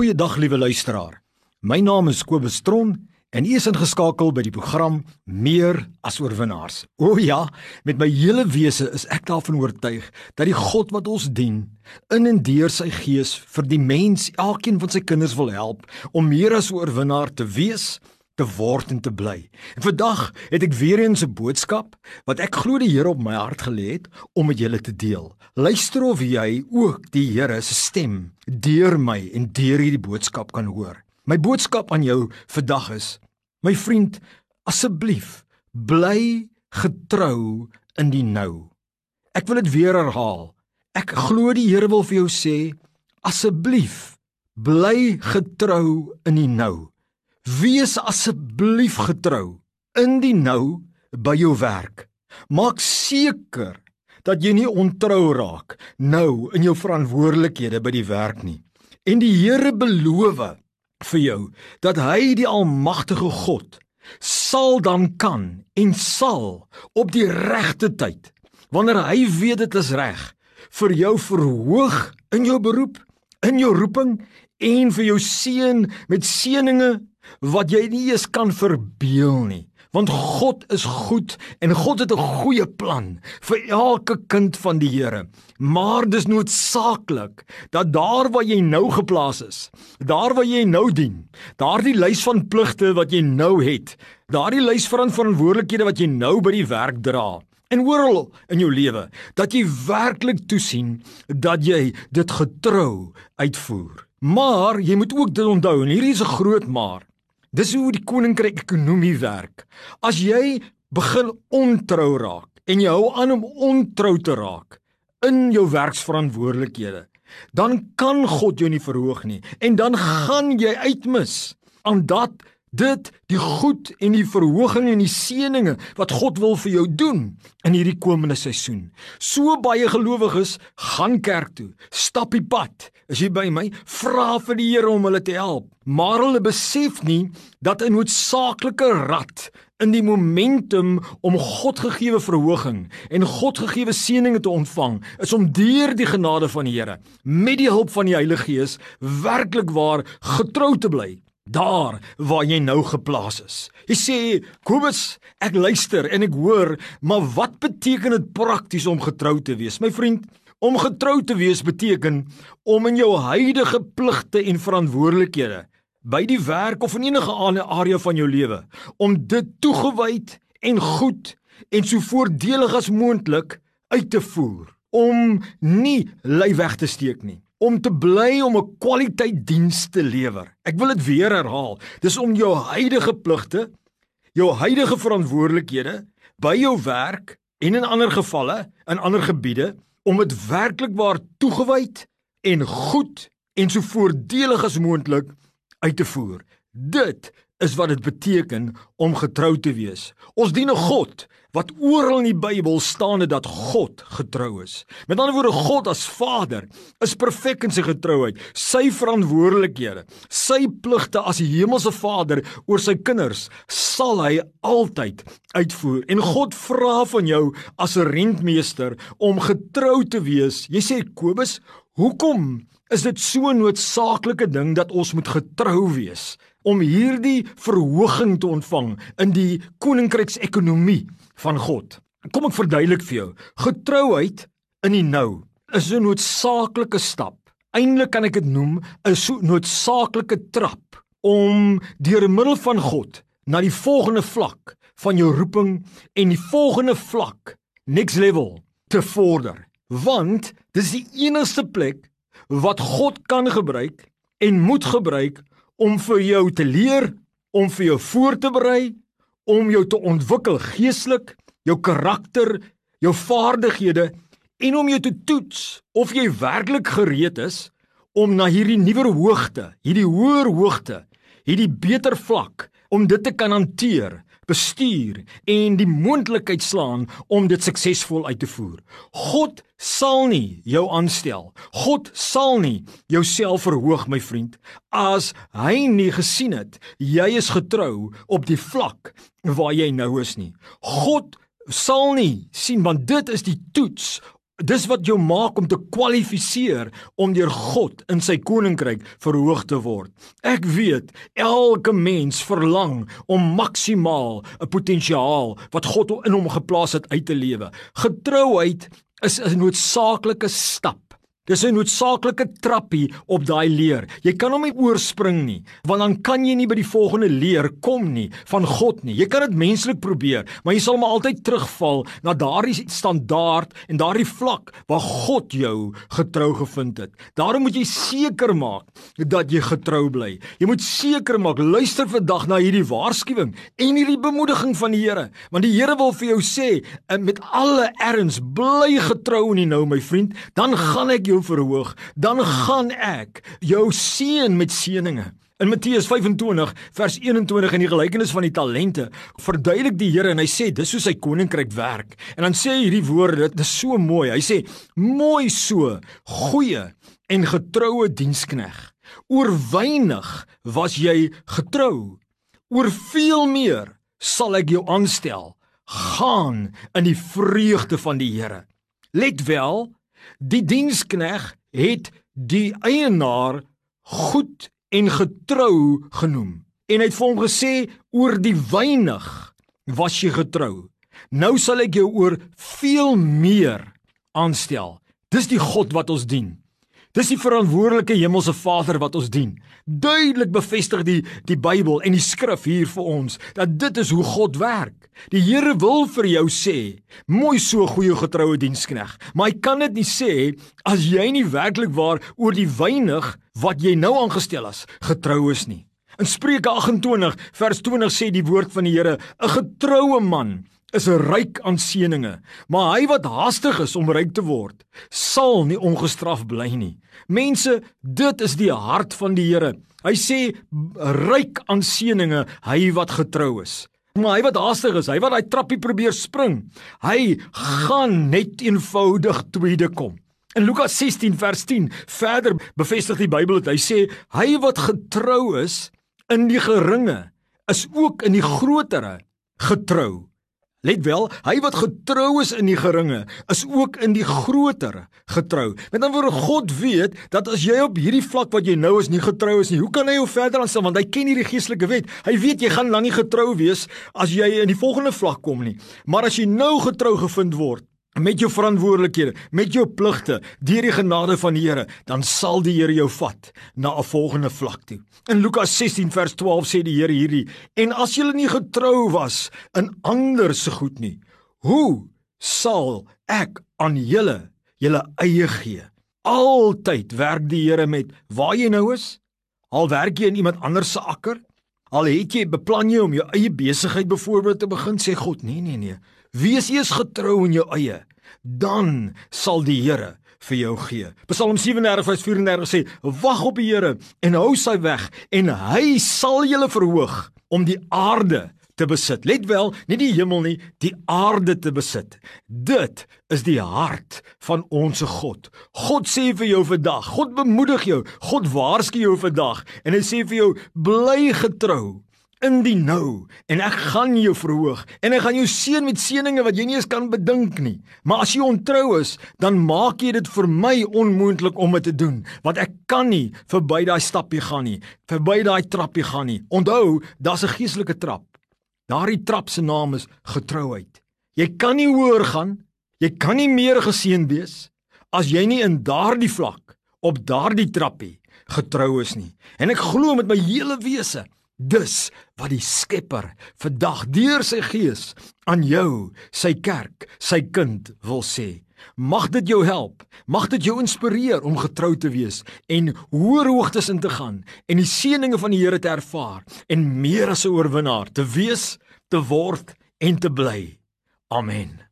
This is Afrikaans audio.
Goeiedag liewe luisteraar. My naam is Kobus Tron en u is ingeskakel by die program Meer as oorwinnaars. O ja, met my hele wese is ek daarvan oortuig dat die God wat ons dien, in en deur sy gees vir die mens, elkeen van sy kinders wil help om meer as oorwinnaar te wees te word en te bly. En vandag het ek weer eens 'n boodskap wat ek glo die Here op my hart gelê het om met julle te deel. Luister of jy ook die Here se stem deur my en deur hierdie boodskap kan hoor. My boodskap aan jou vandag is: My vriend, asseblief bly getrou in die nou. Ek wil dit weer herhaal. Ek glo die Here wil vir jou sê: Asseblief bly getrou in die nou. Wees asseblief getrou in die nou by jou werk. Maak seker dat jy nie ontrou raak nou in jou verantwoordelikhede by die werk nie. En die Here beloof vir jou dat hy die almagtige God sal dan kan en sal op die regte tyd wanneer hy weet dit is reg vir jou verhoog in jou beroep, in jou roeping en vir jou seën met seënings wat jy nie eens kan verbeel nie. Want God is goed en God het 'n goeie plan vir elke kind van die Here. Maar dis noodsaaklik dat daar waar jy nou geplaas is, daar waar jy nou dien, daardie lys van pligte wat jy nou het, daardie lys van verantwoordelikhede wat jy nou by die werk dra, en oral in jou lewe, dat jy werklik toesien dat jy dit getrou uitvoer. Maar jy moet ook dit onthou en hierdie is 'n groot maar. Dis hoe die koninkryk ekonomie werk. As jy begin ontrou raak en jy hou aan om ontrou te raak in jou werksverantwoordelikhede, dan kan God jou nie verhoog nie en dan gaan jy uitmis aan dat dit die goed en die verhoging en die seëninge wat God wil vir jou doen in hierdie komende seisoen. So baie gelowiges gaan kerk toe, stap die pad. As jy by my vra vir die Here om hulle te help, maar hulle besef nie dat 'n noodsaaklike rad in die momentum om God gegeewe verhoging en God gegeewe seëninge te ontvang is om deur die genade van die Here met die hulp van die Heilige Gees werklik waar getrou te bly daar waar jy nou geplaas is. Jy sê, Kobus, ek luister en ek hoor, maar wat beteken dit prakties om getrou te wees? My vriend, om getrou te wees beteken om in jou huidige pligte en verantwoordelikhede by die werk of in enige ander area van jou lewe om dit toegewyd en goed en so voordelig as moontlik uit te voer om nie lui weg te steek nie om te bly om 'n kwaliteit diens te lewer. Ek wil dit weer herhaal. Dis om jou huidige pligte, jou huidige verantwoordelikhede by jou werk en in ander gevalle in ander gebiede om dit werklik waar toegewyd en goed en so voordelig as moontlik uit te voer. Dit is wat dit beteken om getrou te wees. Ons dien 'n God wat oral in die Bybel staan dat God getrou is. Met ander woorde God as Vader is perfek in sy getrouheid, sy verantwoordelikhede, sy pligte as die hemelse Vader oor sy kinders sal hy altyd uitvoer. En God vra van jou as 'n rentmeester om getrou te wees. Jy sê Kobus, hoekom is dit so 'n noodsaaklike ding dat ons moet getrou wees? Om hierdie verhoging te ontvang in die koninkryksekonomie van God. Kom ek verduidelik vir jou. Getrouheid in die nou is 'n noodsaaklike stap. Eindelik kan ek dit noem 'n so noodsaaklike trap om deur middel van God na die volgende vlak van jou roeping en die volgende vlak, next level, te vorder. Want dis die enigste plek wat God kan gebruik en moet gebruik om vir jou te leer, om vir jou voor te berei, om jou te ontwikkel geestelik, jou karakter, jou vaardighede en om jou te toets of jy werklik gereed is om na hierdie nuwer hoogte, hierdie hoër hoogte, hierdie beter vlak om dit te kan hanteer bestuur en die moontlikheid slaan om dit suksesvol uit te voer. God sal nie jou aanstel. God sal nie jouself verhoog my vriend as hy nie gesien het jy is getrou op die vlak waar jy nou is nie. God sal nie sien want dit is die toets Dis wat jou maak om te kwalifiseer om deur God in sy koninkryk verhoog te word. Ek weet elke mens verlang om maksimaal 'n potensiaal wat God in hom geplaas het uit te lewe. Getrouheid is 'n noodsaaklike stap Dis 'n noodsaaklike trappie op daai leer. Jy kan hom nie oorspring nie, want dan kan jy nie by die volgende leer kom nie van God nie. Jy kan dit menslik probeer, maar jy sal maar altyd terugval na daardie standaard en daardie vlak waar God jou getrou gevind het. Daarom moet jy seker maak dat jy getrou bly. Jy moet seker maak luister vandag na hierdie waarskuwing en hierdie bemoediging van die Here, want die Here wil vir jou sê met alle erns bly getrou in nou my vriend, dan gaan ek jou verhoog, dan gaan ek jou seën met seëninge. In Matteus 25 vers 21 in die gelykenis van die talente verduidelik die Here en hy sê dis hoe sy koninkryk werk. En dan sê hy hierdie woorde, dit is so mooi. Hy sê: "Mooi so, goeie en getroue dienskneg. Oor weinig was jy getrou. Oor veel meer sal ek jou aanstel. Gaan in die vreugde van die Here." Let wel, Die dienskneg het die eienaar goed en getrou genoem en hy het vir hom gesê oor die weinig was jy getrou. Nou sal ek jou oor veel meer aanstel. Dis die God wat ons dien Dis die verantwoordelike hemelse Vader wat ons dien. Duidelik bevestig die die Bybel en die skrif hier vir ons dat dit is hoe God werk. Die Here wil vir jou sê, mooi so goeie getroue dienskneg, maar hy kan dit nie sê as jy nie werklik waar oor die weinig wat jy nou aangestel is, getrou is nie. In Spreuke 28 vers 20 sê die woord van die Here, 'n getroue man is ryk aan seëninge, maar hy wat haastig is om ryk te word, sal nie ongestraf bly nie. Mense, dit is die hart van die Here. Hy sê ryk aan seëninge, hy wat getrou is. Maar hy wat haastig is, hy wat daai trappie probeer spring, hy gaan net eenvoudig tweede kom. In Lukas 16 vers 10 verder bevestig die Bybel dit. Hy sê hy wat getrou is in die geringe is ook in die grotere getrou. Let wel, hy wat getrou is in die geringe, is ook in die groter getrou. Met ander woorde, God weet dat as jy op hierdie vlak wat jy nou is nie getrou is nie, hoe kan hy jou verder aanstel want hy ken hierdie geestelike wet. Hy weet jy gaan lang nie getrou wees as jy in die volgende vlak kom nie. Maar as jy nou getrou gevind word, met jou verantwoordelikhede, met jou pligte, deur die genade van die Here, dan sal die Here jou vat na 'n volgende vlak toe. In Lukas 16 vers 12 sê die Here hierdie: "En as julle nie getrou was in ander se goed nie, hoe sal ek aan julle julle eie gee?" Altyd werk die Here met waar jy nou is. Al werk jy in iemand anders se akker, al het jy beplan jy om jou eie besigheid byvoorbeeld te begin, sê God: "Nee, nee, nee. Wees eers getrou in jou eie, dan sal die Here vir jou gee. Psalm 37 vers 34 sê: "Wag op die Here en hou sy weg en hy sal julle verhoog om die aarde te besit." Let wel, nie die hemel nie, die aarde te besit. Dit is die hart van ons God. God sê vir jou vandag, God bemoedig jou, God waarsku jou vandag en hy sê vir jou: "Bly getrou." In die nou en ek gaan jou verhoog en ek gaan jou seën met seëninge wat jy nie eens kan bedink nie. Maar as jy ontrou is, dan maak jy dit vir my onmoontlik om dit te doen, want ek kan nie verby daai stapie gaan nie, verby daai trappie gaan nie. Onthou, daar's 'n geestelike trap. Daardie trap se naam is getrouheid. Jy kan nie hoër gaan, jy kan nie meer geseën wees as jy nie in daardie vlak op daardie trappie getrou is nie. En ek glo met my hele wese Dus wat die Skepper vandag deur sy gees aan jou, sy kerk, sy kind wil sê. Mag dit jou help, mag dit jou inspireer om getrou te wees en hoër hoogtes in te gaan en die seëninge van die Here te ervaar en meer as 'n oorwinnaar te wees, te word en te bly. Amen.